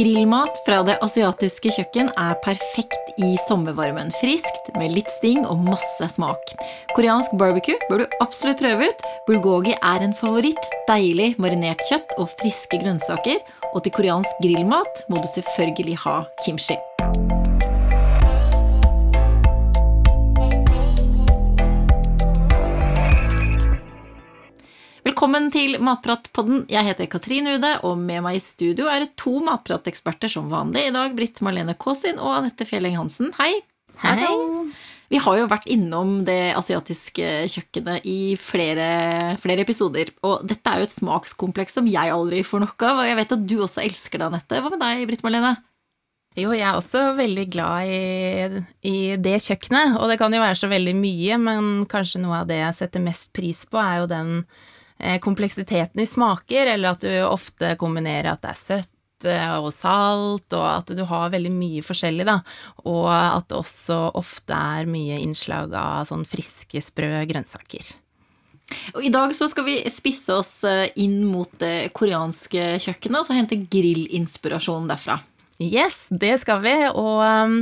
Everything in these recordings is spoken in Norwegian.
Grillmat fra det asiatiske kjøkken er perfekt i sommervarmen. Friskt, med litt sting og masse smak. Koreansk barbecue bør du absolutt prøve ut. Bulgogi er en favoritt. Deilig marinert kjøtt og friske grønnsaker. Og til koreansk grillmat må du selvfølgelig ha kimchi. Velkommen til Matpratpodden. Jeg heter Katrin Rude, og med meg i studio er det to matprateksperter som vanlig. I dag Britt Marlene Kaasin og Anette Fjelleng Hansen. Hei. Hei. Vi har jo vært innom det asiatiske kjøkkenet i flere, flere, episoder. Og dette er jo et smakskompleks som jeg aldri får nok av. Og jeg vet at du også elsker det, Anette. Hva med deg, Britt Marlene? Jo, jeg er også veldig glad i, i, det kjøkkenet. Og det kan jo være så veldig mye, men kanskje noe av det jeg setter mest pris på, er jo den kompleksiteten i smaker, eller at du ofte kombinerer at det er søtt eh, og salt, og at du har veldig mye forskjellig, da. Og at det også ofte er mye innslag av sånn friske, sprø grønnsaker. Og I dag så skal vi spisse oss eh, inn mot det koreanske kjøkkenet og så hente grillinspirasjon derfra. Yes, det skal vi. Og um,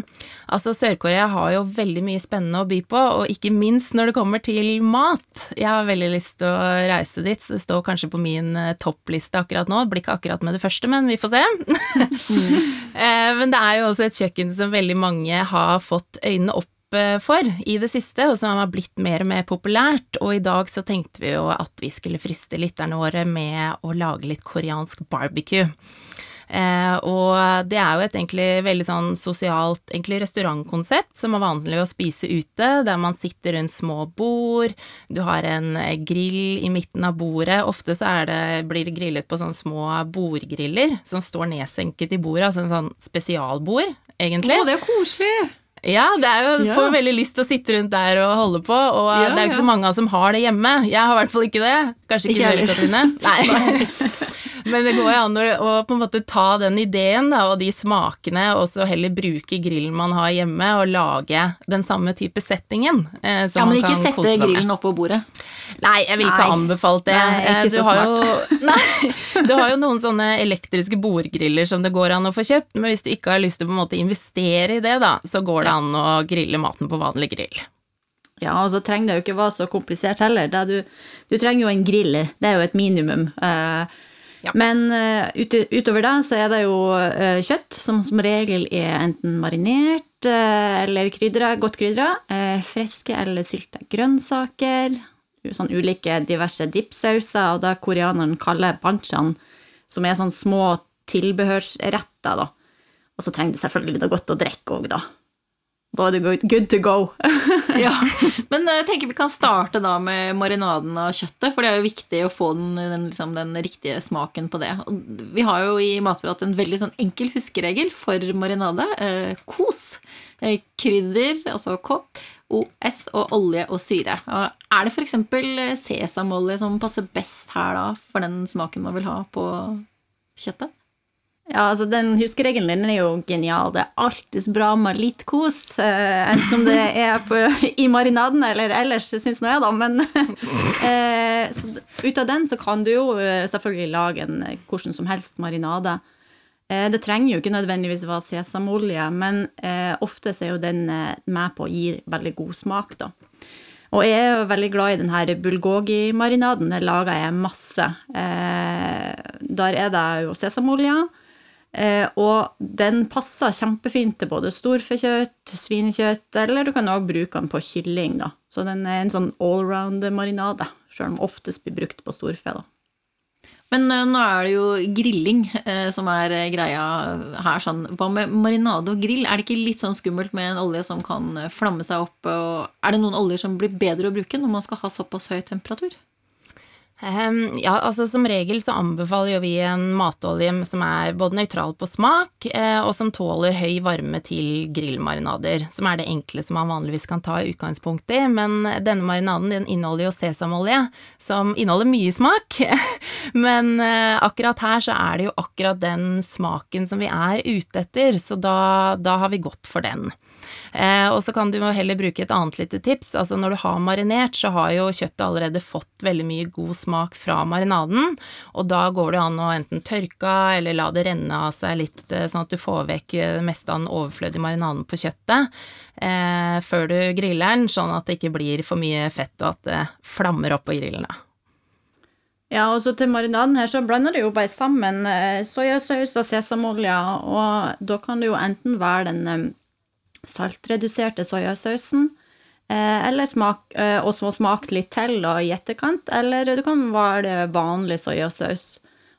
altså, Sør-Korea har jo veldig mye spennende å by på, og ikke minst når det kommer til mat. Jeg har veldig lyst til å reise dit, så det står kanskje på min uh, toppliste akkurat nå. Det blir ikke akkurat med det første, men vi får se. uh, men det er jo også et kjøkken som veldig mange har fått øynene opp uh, for i det siste, og som har blitt mer og mer populært. Og i dag så tenkte vi jo at vi skulle friste lytterne våre med å lage litt koreansk barbecue. Eh, og det er jo et egentlig veldig sånn sosialt egentlig restaurantkonsept som er vanlig å spise ute, der man sitter rundt små bord, du har en grill i midten av bordet. Ofte så det, blir det grillet på sånne små bordgriller som står nedsenket i bordet, altså en sånn spesialbord, egentlig. Å, det er koselig! Ja, det er jo, ja. får veldig lyst til å sitte rundt der og holde på, og ja, det er jo ikke ja. så mange av oss som har det hjemme. Jeg har i hvert fall ikke det. Kanskje ikke, ikke du heller, Katrine? Nei. Men det går jo an å, på en måte ta den ideen da, og de smakene, og så heller bruke grillen man har hjemme, og lage den samme type settingen. Eh, ja, men ikke sette grillen oppå bordet. Nei, jeg vil ikke ha anbefalt det. Nei, ikke så du, har jo, nei, du har jo noen sånne elektriske bordgriller som det går an å få kjøpt, men hvis du ikke har lyst til å på en måte investere i det, da, så går det an å grille maten på vanlig grill. Ja, og så trenger det jo ikke være så komplisert heller. Du, du, trenger jo en grill, det er jo et minimum. Uh, ja. Men uh, utover det så er det jo uh, kjøtt, som som regel er enten marinert uh, eller krydra, godt krydra. friske eller sylta grønnsaker. Sånn ulike diverse dipsauser, og det koreaneren kaller banchan, som er sånn små tilbehørsretter, da. Og så trenger du selvfølgelig litt godt å drikke òg, da. Da er det good to go. ja, Men jeg tenker vi kan starte da med marinaden av kjøttet, for det er jo viktig å få den, den, liksom, den riktige smaken på det. Og vi har jo i Matprat en veldig sånn enkel huskeregel for marinade. Eh, kos. Eh, krydder, altså K. OS og olje og syre. Og er det f.eks. sesamolje som passer best her da, for den smaken man vil ha på kjøttet? Ja, altså Den huskeregelen din er jo genial. Det er alltid bra med litt kos. Uh, enten om det er på, i marinaden eller ellers, syns nå jeg, da. Men uh, ut av den så kan du jo uh, selvfølgelig lage en hvordan som helst marinade. det trenger jo ikke nødvendigvis være sesamolje, men ofte så er jo den med på å gi veldig god smak, da. Og jeg er jo veldig glad i denne bulgogi-marinaden. Den lager jeg masse. der er det jo sesamolje. Eh, og den passer kjempefint til både storfekjøtt, svinekjøtt, eller du kan òg bruke den på kylling. da. Så den er en sånn allround-marinade, sjøl om oftest blir brukt på storfe. da. Men uh, nå er det jo grilling uh, som er greia her. Sånn. Hva med marinade og grill? Er det ikke litt sånn skummelt med en olje som kan flamme seg opp? Er det noen oljer som blir bedre å bruke når man skal ha såpass høy temperatur? Um, ja, altså Som regel så anbefaler jo vi en matolje som er både nøytral på smak, eh, og som tåler høy varme til grillmarinader, som er det enkle som man vanligvis kan ta i i. Men denne marinaden den inneholder jo sesamolje, som inneholder mye smak. Men eh, akkurat her så er det jo akkurat den smaken som vi er ute etter, så da, da har vi gått for den. Eh, og så kan du heller bruke et annet lite tips. Altså når du har marinert, så har jo kjøttet allerede fått veldig mye god smak fra marinaden, og da går det an å enten tørke eller la det renne av seg litt, eh, sånn at du får vekk det meste av den overflødige marinaden på kjøttet eh, før du griller den, sånn at det ikke blir for mye fett og at det flammer opp på grillen. Ja, og så til marinaden her så blander du jo bare sammen eh, soyasaus og sesamolje, og da kan du jo enten være den eh, saltreduserte soyasausen, eh, smak, eh, og så smakt litt til da, i etterkant, eller det kan være vanlig soyasaus.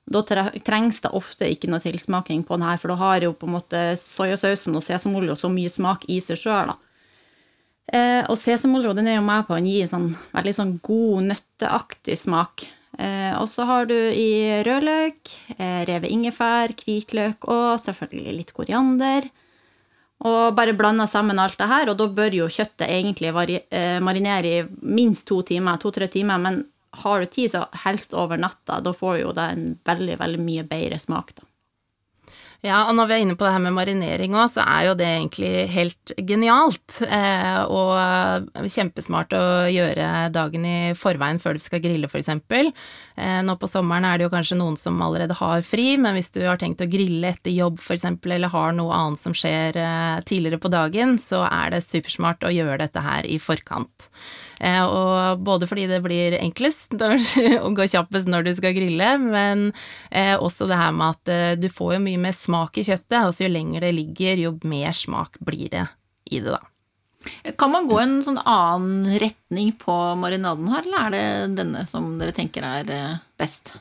Da trengs det ofte ikke noe tilsmaking på den her, for da har jo på en måte soyasausen og sesamolje så mye smak i seg sjøl. Eh, og sesamolje er jo med på å gi sånn veldig sånn god nøtteaktig smak. Eh, og så har du i rødløk, revet ingefær, hvitløk og selvfølgelig litt koriander. Og bare blanda sammen alt det her, og da bør jo kjøttet egentlig eh, marinere i minst to timer, to-tre timer, men har du tid, så helst over natta. Da får jo det en veldig, veldig mye bedre smak, da. Ja, og når vi er inne på det her med marinering òg, så er jo det egentlig helt genialt. Eh, og kjempesmart å gjøre dagen i forveien før du skal grille, f.eks. Eh, nå på sommeren er det jo kanskje noen som allerede har fri, men hvis du har tenkt å grille etter jobb f.eks., eller har noe annet som skjer eh, tidligere på dagen, så er det supersmart å gjøre dette her i forkant. Eh, og både fordi det blir enklest og går kjappest når du skal grille, men eh, også det her med at eh, du får jo mye mer smak i kjøttet, og så jo lenger det ligger, jo mer smak blir det i det, da. Kan man gå en sånn annen retning på marinaden her, eller er det denne som dere tenker er best?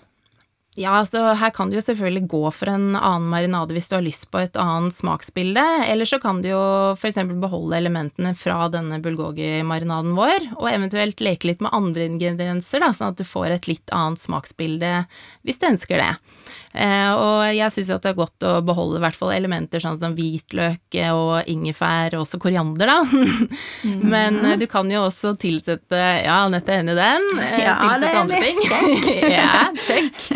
Ja, så her kan du jo selvfølgelig gå for en annen marinade hvis du har lyst på et annet smaksbilde, eller så kan du jo f.eks. beholde elementene fra denne bulgogi-marinaden vår, og eventuelt leke litt med andre ingredienser, da, sånn at du får et litt annet smaksbilde hvis du ønsker det. Eh, og jeg syns jo at det er godt å beholde i hvert fall elementer sånn som hvitløk og ingefær, og også koriander, da. Men eh, du kan jo også tilsette Ja, Anette er enig i den. Eh, Ja, det tilsette er andre ting. ja, check.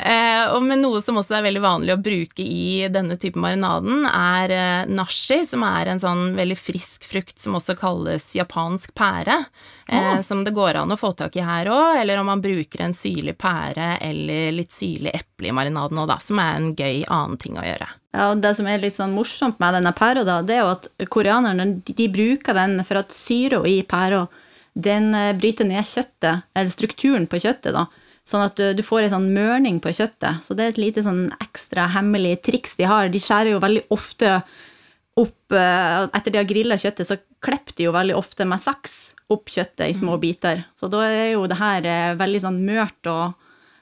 Eh, og men noe som også er veldig vanlig å bruke i denne type marinaden, er nashi, som er en sånn veldig frisk frukt som også kalles japansk pære. Eh, Som det går an å få tak i her òg, eller om man bruker en syrlig pære eller litt syrlig eple i marinaden òg, da, som er en gøy annen ting å gjøre. Ja, og Det som er litt sånn morsomt med denne pæra, da, det er jo at koreanerne de, bruker den for at syra i pæra den eh, bryter ned kjøttet, eller strukturen på kjøttet, da. Sånn at du, du får en sånn mørning på kjøttet. Så det er et lite sånn ekstra hemmelig triks de har. De skjærer jo veldig ofte opp eh, Etter de har grilla kjøttet, så klipper de jo veldig ofte med saks opp kjøttet i små biter. Så da er jo det her eh, veldig sånn mørt og eh,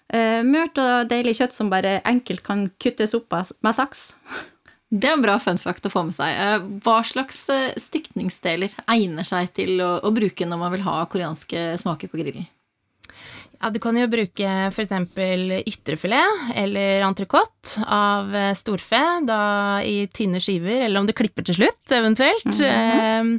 Mørt og deilig kjøtt som bare enkelt kan kuttes opp med saks. Det er en bra fun fact å få med seg. Eh, Hva slags eh, stykningsdeler egner seg til å, å bruke når man vil ha koreanske smaker på grillen? Ja, du kan jo bruke f.eks. ytrefilet eller entrecôte av eh, storfe, da i tynne skiver, eller om du klipper til slutt, eventuelt. eh,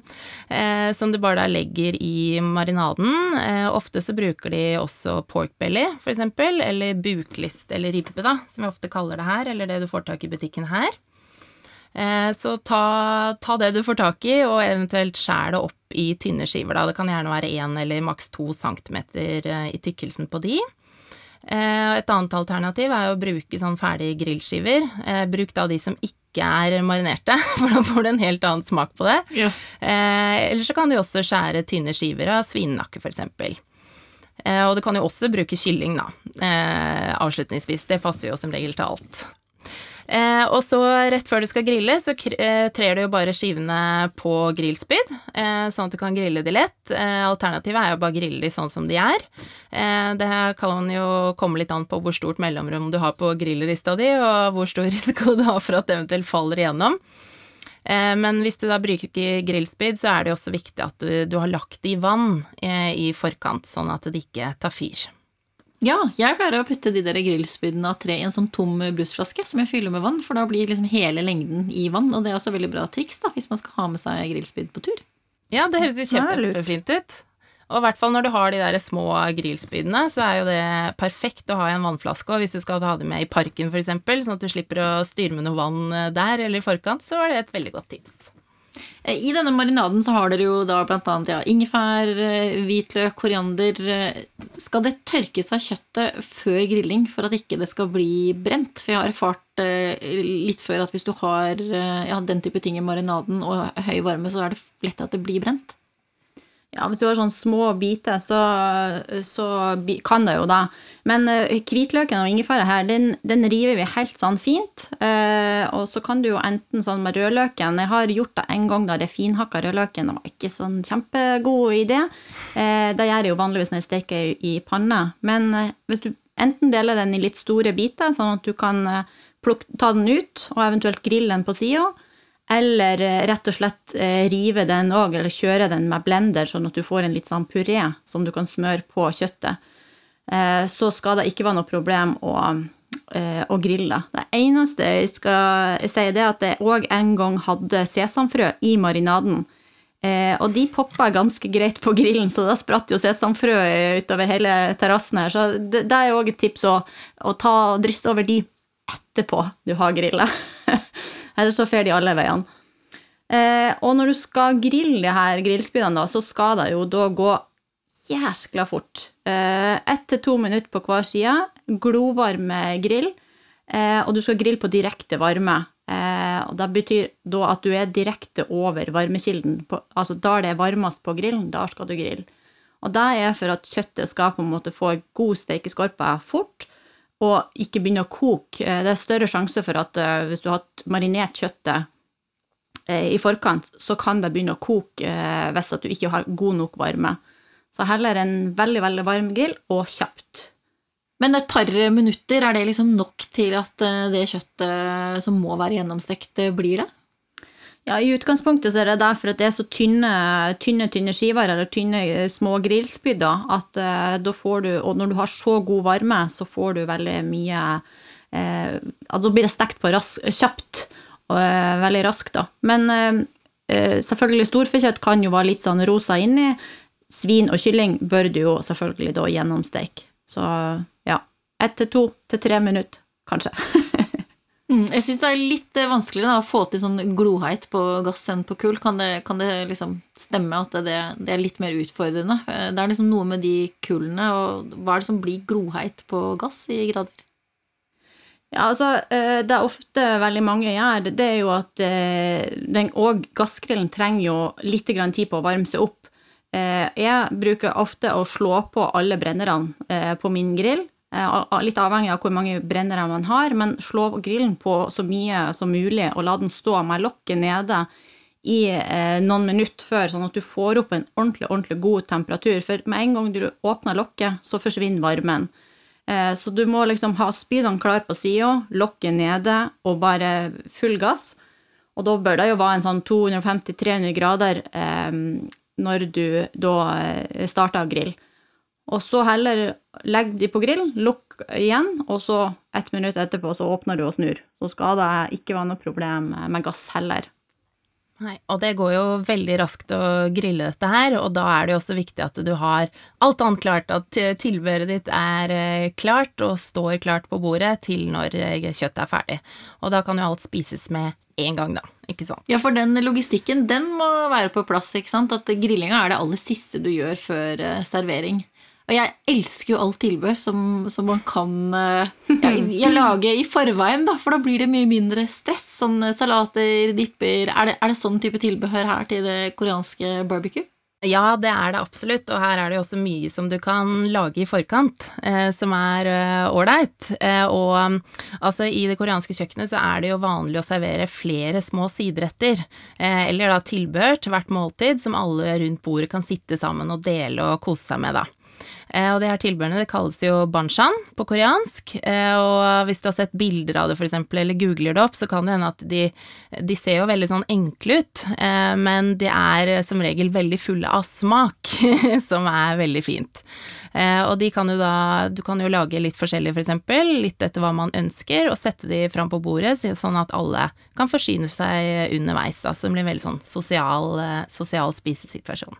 eh, som du bare da legger i marinaden. Eh, ofte så bruker de også pork belly, f.eks., eller buklist eller ribbe, da, som vi ofte kaller det her, eller det du får tak i butikken her. Eh, Så ta, ta det du får tak i, og eventuelt skjær det opp i tynne skiver. Da. Det kan gjerne være én eller maks to centimeter eh, i tykkelsen på de. Eh, Et annet alternativ er å bruke sånn ferdige grillskiver. Eh, Bruk da de som ikke er marinerte, for da får du en helt annen smak på det. Ja. Eller så kan du også skjære tynne skiver av svinenakke, f.eks. Og du kan jo også bruke kylling, da. Avslutningsvis. Det passer jo som regel til alt. Eh, og så rett før du skal grille, så eh, trer du jo bare skivene på grillspyd, eh, sånn at du kan grille de lett. Eh, alternativet er jo bare å grille de sånn som de er. Eh, det kaller kan jo komme litt an på hvor stort mellomrom du har på grillrista di, og hvor stor risiko du har for at det eventuelt faller igjennom. Eh, Men hvis du da bruker grillspyd, så er det også viktig at du, du har lagt det i vann i forkant, sånn at det ikke tar fyr. Ja, jeg pleier å putte de der grillspydene av tre i en sånn tom blussflaske som jeg fyller med vann, for da blir liksom hele lengden i vann, og det er også veldig bra triks da, hvis man skal ha med seg grillspyd på tur. Ja, det høres jo kjempefint ut. Og i hvert fall når du har de der små grillspydene, så er jo det perfekt å ha i en vannflaske. Og hvis du skal ha det med i parken f.eks., sånn at du slipper å styre med noe vann eh, der eller i forkant, så var det et veldig godt tips. Eh, I denne marinaden så har dere jo da annet ja, ingefær, eh, hvitløk, koriander. Eh, Skal det tørkes av kjøttet før grilling for at ikke det skal bli brent? For jeg har erfart litt før at hvis du har ja, den type ting i marinaden og høy varme, så er det lett at det blir brent. Ja, hvis du har sånne små biter, så, så kan det jo da. Men eh, hvitløken og ingefæra her, den, den river vi helt sånn fint. Eh, og så kan du jo enten sånn med rødløken Jeg har gjort det en gang da det finhakka rødløken. Det var ikke sånn kjempegod idé. Eh, det gjør jeg jo vanligvis når jeg steker i, i panne. Men eh, hvis du enten deler den i litt store biter, sånn at du kan eh, plukke, ta den ut og eventuelt grille den på sida, eller eh, rett og slett eh, rive den òg, eller kjøre den med blender, sånn at du får en litt sånn puré som du kan smøre på kjøttet. Eh, så skal det ikke være noe problem å, å grille. Det eneste jeg skal si, er at jeg òg en gang hadde sesamfrø i marinaden. Og de poppa ganske greit på grillen, så da spratt jo sesamfrø utover hele terrassen her. Så det, det er òg et tips å, å ta og drysse over de etterpå du har grilla. Ellers så fer de alle veiene. Eh, og når du skal grille de her grillspydene, så skal det jo da gå jæskla fort. Eh, Ett til to minutter på hver side. Glovarme grill. Eh, og du skal grille på direkte varme. Eh, og Det betyr da at du er direkte over varmekilden. På, altså Da det er varmest på grillen, da skal du grille. Og det er for at kjøttet skal på en måte få god stekeskorpe fort, og ikke begynne å koke. Eh, Det er større sjanse for at eh, hvis du har hatt marinert kjøttet eh, i forkant, så kan det begynne å koke hvis at du ikke har god nok varme. Så heller en veldig, veldig varm grill, og kjapt. Men et par minutter, er det liksom nok til at det kjøttet som må være gjennomstekt, blir det? Ja, I utgangspunktet så er det derfor at det er så tynne, tynne, tynne skiver, eller tynne eh, små grillspydder at uh, da får du Og når du har så god varme, så får du veldig mye uh, Da blir det stekt på ras, kjapt eh, veldig raskt, da. Men selvfølgelig, storfekjøtt kan jo være litt sånn rosa inni. Svin og kylling bør du jo selvfølgelig da gjennomsteke. Så ja, ett til to til tre minutter, kanskje. Mm, jeg syns det er litt vanskeligere vanskelig da, å få til sånn gloheit på gass enn på kull. Kan det, kan det liksom stemme at det, det er litt mer utfordrende? Eh, Det er liksom noe med de kullene, og hva er det som blir gloheit på gass i grader? Ja, altså, eh, det er ofte veldig mange gjør, det er jo at eh, den, og gassgrillen trenger jo litt tid på å varme seg opp. Eh, Jeg bruker ofte å slå på alle brennerne eh, på min grill, eh, litt avhengig av hvor mange brennere man har, men slå grillen på så mye som mulig og la den stå med lokket nede i eh, noen minutter før, sånn at du får opp en ordentlig, ordentlig god temperatur. For med en gang du åpner lokket, så forsvinner varmen. Eh, Så du må liksom ha spydene klar på sida, lokket nede og bare full gass. Og da bør det jo være en sånn 250-300 grader eh, når du da eh, starter å grille. Og så heller legg de på grill, lukk igjen, og så ett minutt etterpå så åpner du og snur. Så skal det ikke være noe problem med gass heller. Nei, og det går jo veldig raskt å grille dette her, og da er det jo også viktig at du har alt annet klart, at tilbehøret ditt er eh, klart og står klart på bordet til når eh, kjøttet er ferdig. Og da kan jo alt spises med en gang, da, ikke sant? Ja, for den logistikken, den må være på plass, ikke sant? At grillinga er det aller siste du gjør før eh, servering. Og jeg elsker jo alt tilbehør som, som man kan eh, ja, lage i forveien, da, for da blir det mye mindre stress. Sånn eh, salater, dipper Er det, er det sånn type tilbehør her til det koreanske barbecue? Ja, det er det absolutt, og her er det jo også mye som du kan lage i forkant, eh, som er ålreit. Eh, og um, altså, i det koreanske kjøkkenet så er det jo vanlig å servere flere små sideretter, eh, eller da tilbehør til hvert måltid, som alle rundt bordet kan sitte sammen og dele og kose seg med, da. Eh, og det her tilbehørene det kalles jo banshan på koreansk, eh, og hvis du har sett bilder av det eksempel, eller googler det opp, så kan det hende at de, de ser jo veldig sånn enkle ut, eh, men de er som regel veldig fulle av smak, som er veldig fint. Og de kan jo da, du kan jo lage litt forskjellig for eksempel, litt etter hva man ønsker, og sette de fram på bordet, så- sånn at alle kan forsyne seg underveis, da, det blir en veldig sånn sosial, sosial spisesituasjon.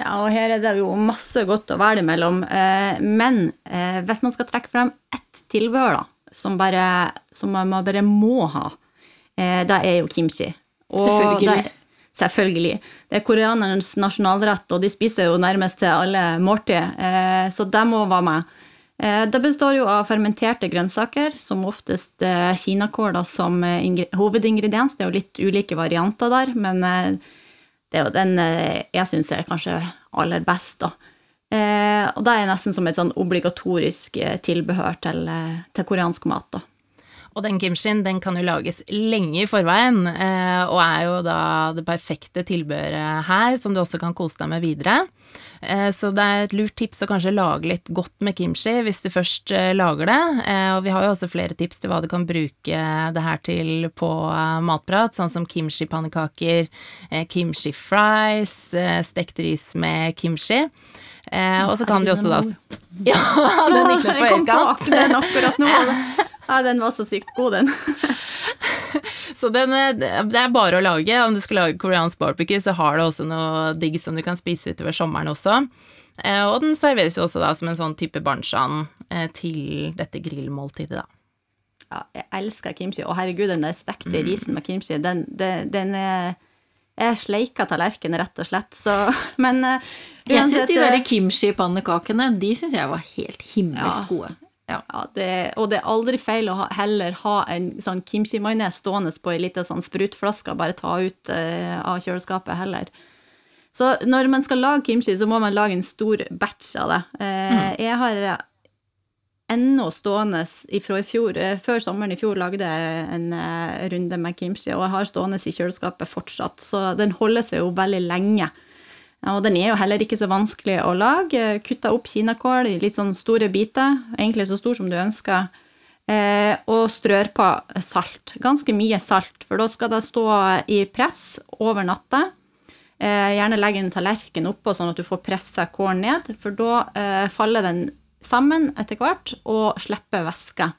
Ja, og her er det jo masse godt å velge mellom. Eh, men eh, hvis man skal trekke frem ett tilbehør da, som, bare, som man bare må ha, eh, det er jo kimchi. Og Selvfølgelig. Det, selvfølgelig. Det er koreanernes nasjonalrett, og de spiser jo nærmest til alle måltid, så det må være med. Det består jo av fermenterte grønnsaker, som oftest kinakål som hovedingrediens. Det er jo litt ulike varianter der, men det er jo den eh, jeg syns er kanskje aller best, da. Eh, og det er nesten som et sånn obligatorisk eh, tilbehør til, til koreansk mat, da. Og den kimchien den kan jo lages lenge i forveien, eh, og er jo da det perfekte tilbehøret her, som du også kan kose deg med videre. Eh, så det er et lurt tips å kanskje lage litt godt med kimchi hvis du først eh, lager det. Eh, og vi har jo også flere tips til hva du kan bruke det her til på matprat, sånn som kimchi-pannekaker, kimchi fries, eh, stekt ris med kimchi. Eh, og så kan du også da Ja, den gikk litt på høykant. den akkurat nå. Ja, den var så sykt god, den. Så den, eh, det er bare å lage. Om du skal lage koreansk barbecue, så har det også noe digg som du kan spise utover sommeren også. Eh, Og den serveres jo også da som en sånn type banshan eh, til dette grillmåltidet, da. Ja, jeg elsker kimchi. Og herregud, den der stekte Mm. risen med kimchi, den, den, den er Jeg sleika tallerkenen, rett og slett. Så Men Jeg syns de eh, der kimchi-pannekakene de synes jeg var helt himmelsk gode. Ja. Ja, det, og det er aldri feil å ha, heller ha en sånn kimchi-majones stående på ei lita sånn sprutflaske bare ta ut uh, av kjøleskapet heller. Så når man skal lage kimchi, så må man lage en stor batch av det. Eh, Jeg har ennå stående ifra i fjor uh, Før sommeren i fjor lagde jeg en eh, runde med kimchi, og jeg har stående i kjøleskapet fortsatt, så den holder seg jo veldig lenge. Og den er jo heller ikke så vanskelig å lage. Kutta opp kinakål i litt sånn store biter, egentlig så stor som du ønsker, eh, og strør på salt. Ganske mye salt, for da skal det stå i press over natta. Eh, gjerne legg en tallerken oppå, sånn at du får pressa kålen ned, for da eh, faller den sammen etter hvert og slipper væske.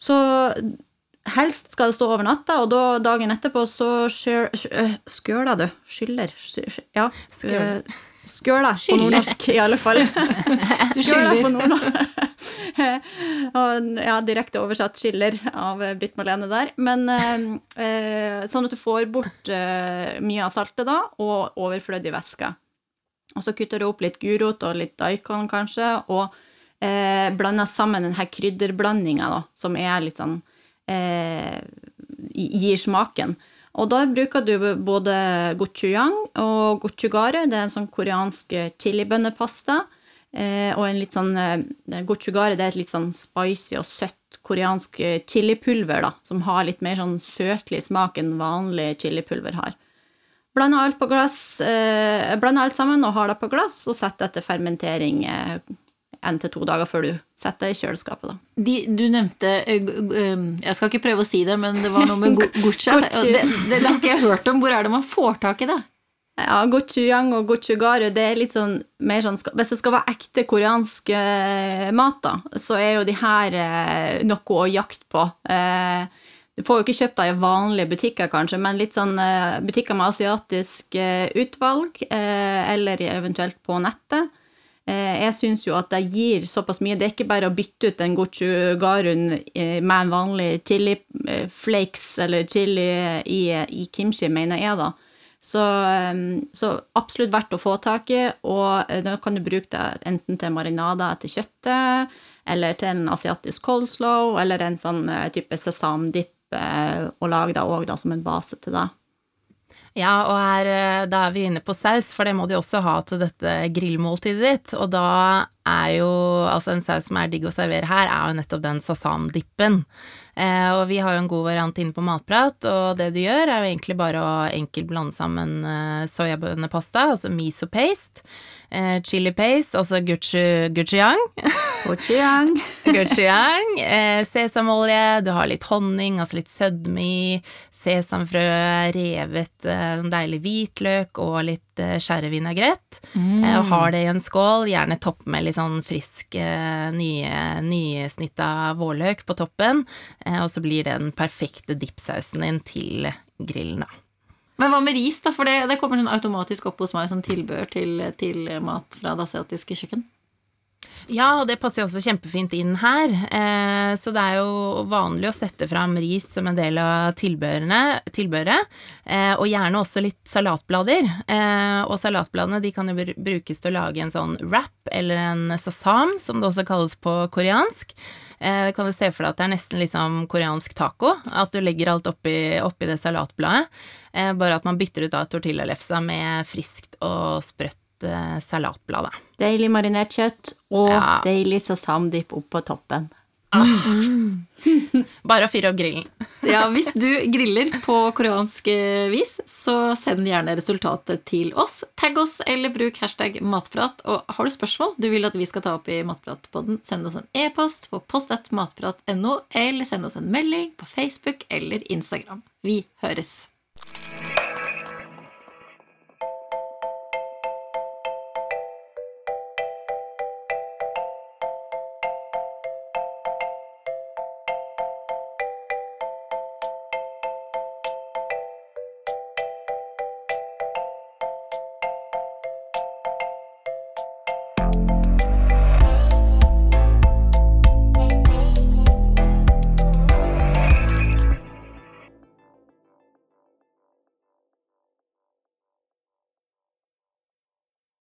Så helst skal det stå over natta, og da dagen etterpå så skjør- skjø- øh, skjøler du. Skyller. sky- sky- Ja. Skjøler. øh, Skjøler på nordnorsk, i alle fall. Du Skjøler på nordnorsk. Og, ja, direkte oversatt skiller av eh, Britt Marlene der. Men eh, eh, sånn at du får bort eh, mye av saltet da, og overflødig væske. Og så kutter du opp litt gulrot og litt daikon kanskje, og eh, blander sammen denne krydderblandinga da, som er litt sånn eh, gir smaken. Og da bruker du både gochujang og gochugare, det er en sånn koreansk chilibønnepasta, eh, og en litt sånn eh, gochugare det er et litt sånn spicy og søtt koreansk eh, chilipulver, da, som har litt mer sånn søtlig smak enn vanlig chilipulver har. Blander alt eh, alt sammen og har det på glass, og setter etter fermentering eh, en til to dager før du setter i kjøleskapet. da. De, du nevnte eh, eh, Jeg skal ikke prøve å si det, men det var noe med go- gocha. Det, det, det har ikke jeg hørt om. Hvor er det man får tak i det? Ja, gochujang og gochugaru, det er litt sånn mer sånn Hvis det skal være ekte koreansk eh, mat, da, så er jo de her noe å jakte på. Eh, du får jo ikke kjøpt det i vanlige butikker, kanskje, men litt sånn butikker med asiatisk utvalg, eh, eller eventuelt på nettet. Eh, jeg syns jo at det gir såpass mye. Det er ikke bare å bytte ut en gochugarun eh, med en vanlig chili eh, flakes eller chili i, i kimchi, mener jeg, da. Så, så absolutt verdt å få tak i, og da kan du bruke det enten til marinader til kjøttet, eller til en asiatisk coleslaw, eller en sånn type sesamdipp, og lage det òg som en base til det. Ja, og her, eh, da er vi inne på saus, for det må du også ha til dette grillmåltidet ditt. Og da er jo altså en saus som er digg å servere her, er jo nettopp den sasamdippen. Eh, og vi har jo en god variant inne på Matprat, og det du gjør, er jo egentlig bare å enkelt blande sammen eh, soyabønnepasta, altså miso paste, eh, chili paste, altså guchu, guchuyang, Gochujang. Gochujang, eh, sesamolje, du har litt honning, altså litt sødme i, sesamfrø, revet eh, deilig hvitløk og litt eh, mm. Eh, og har det i en skål, gjerne topp med litt sånn frisk, eh, nye, nysnitta vårløk på toppen. Eh, og så blir det den perfekte dipsausen din til grillen, da. Men hva med ris, da? For det, det kommer sånn automatisk opp hos meg som tilbehør til, til mat fra det asiatiske kjøkken. Ja, og det passer jo også kjempefint inn her. Eh, så det er jo vanlig å sette fram ris som en del av tilbehøret. Eh, og gjerne også litt salatblader. Eh, og salatbladene de kan jo brukes til å lage en sånn wrap, eller en sasam, som det også kalles på koreansk. Eh, kan du se for deg at det er nesten liksom koreansk taco? At du legger alt oppi, oppi det salatbladet. Eh, bare at man bytter ut da tortillalefsa med friskt og sprøtt uh, salatblad. Deilig marinert kjøtt og ja. deilig sasamdipp på toppen. Mm. Bare å fyre opp grillen. ja, Hvis du griller på koreansk eh, vis, så send gjerne resultatet til oss. Tagg oss eller bruk hashtag matprat. Og har du spørsmål du vil at vi skal ta opp i Matpratpodden, send oss en e-post på post.matprat.no, eller send oss en melding på Facebook eller Instagram. Vi høres!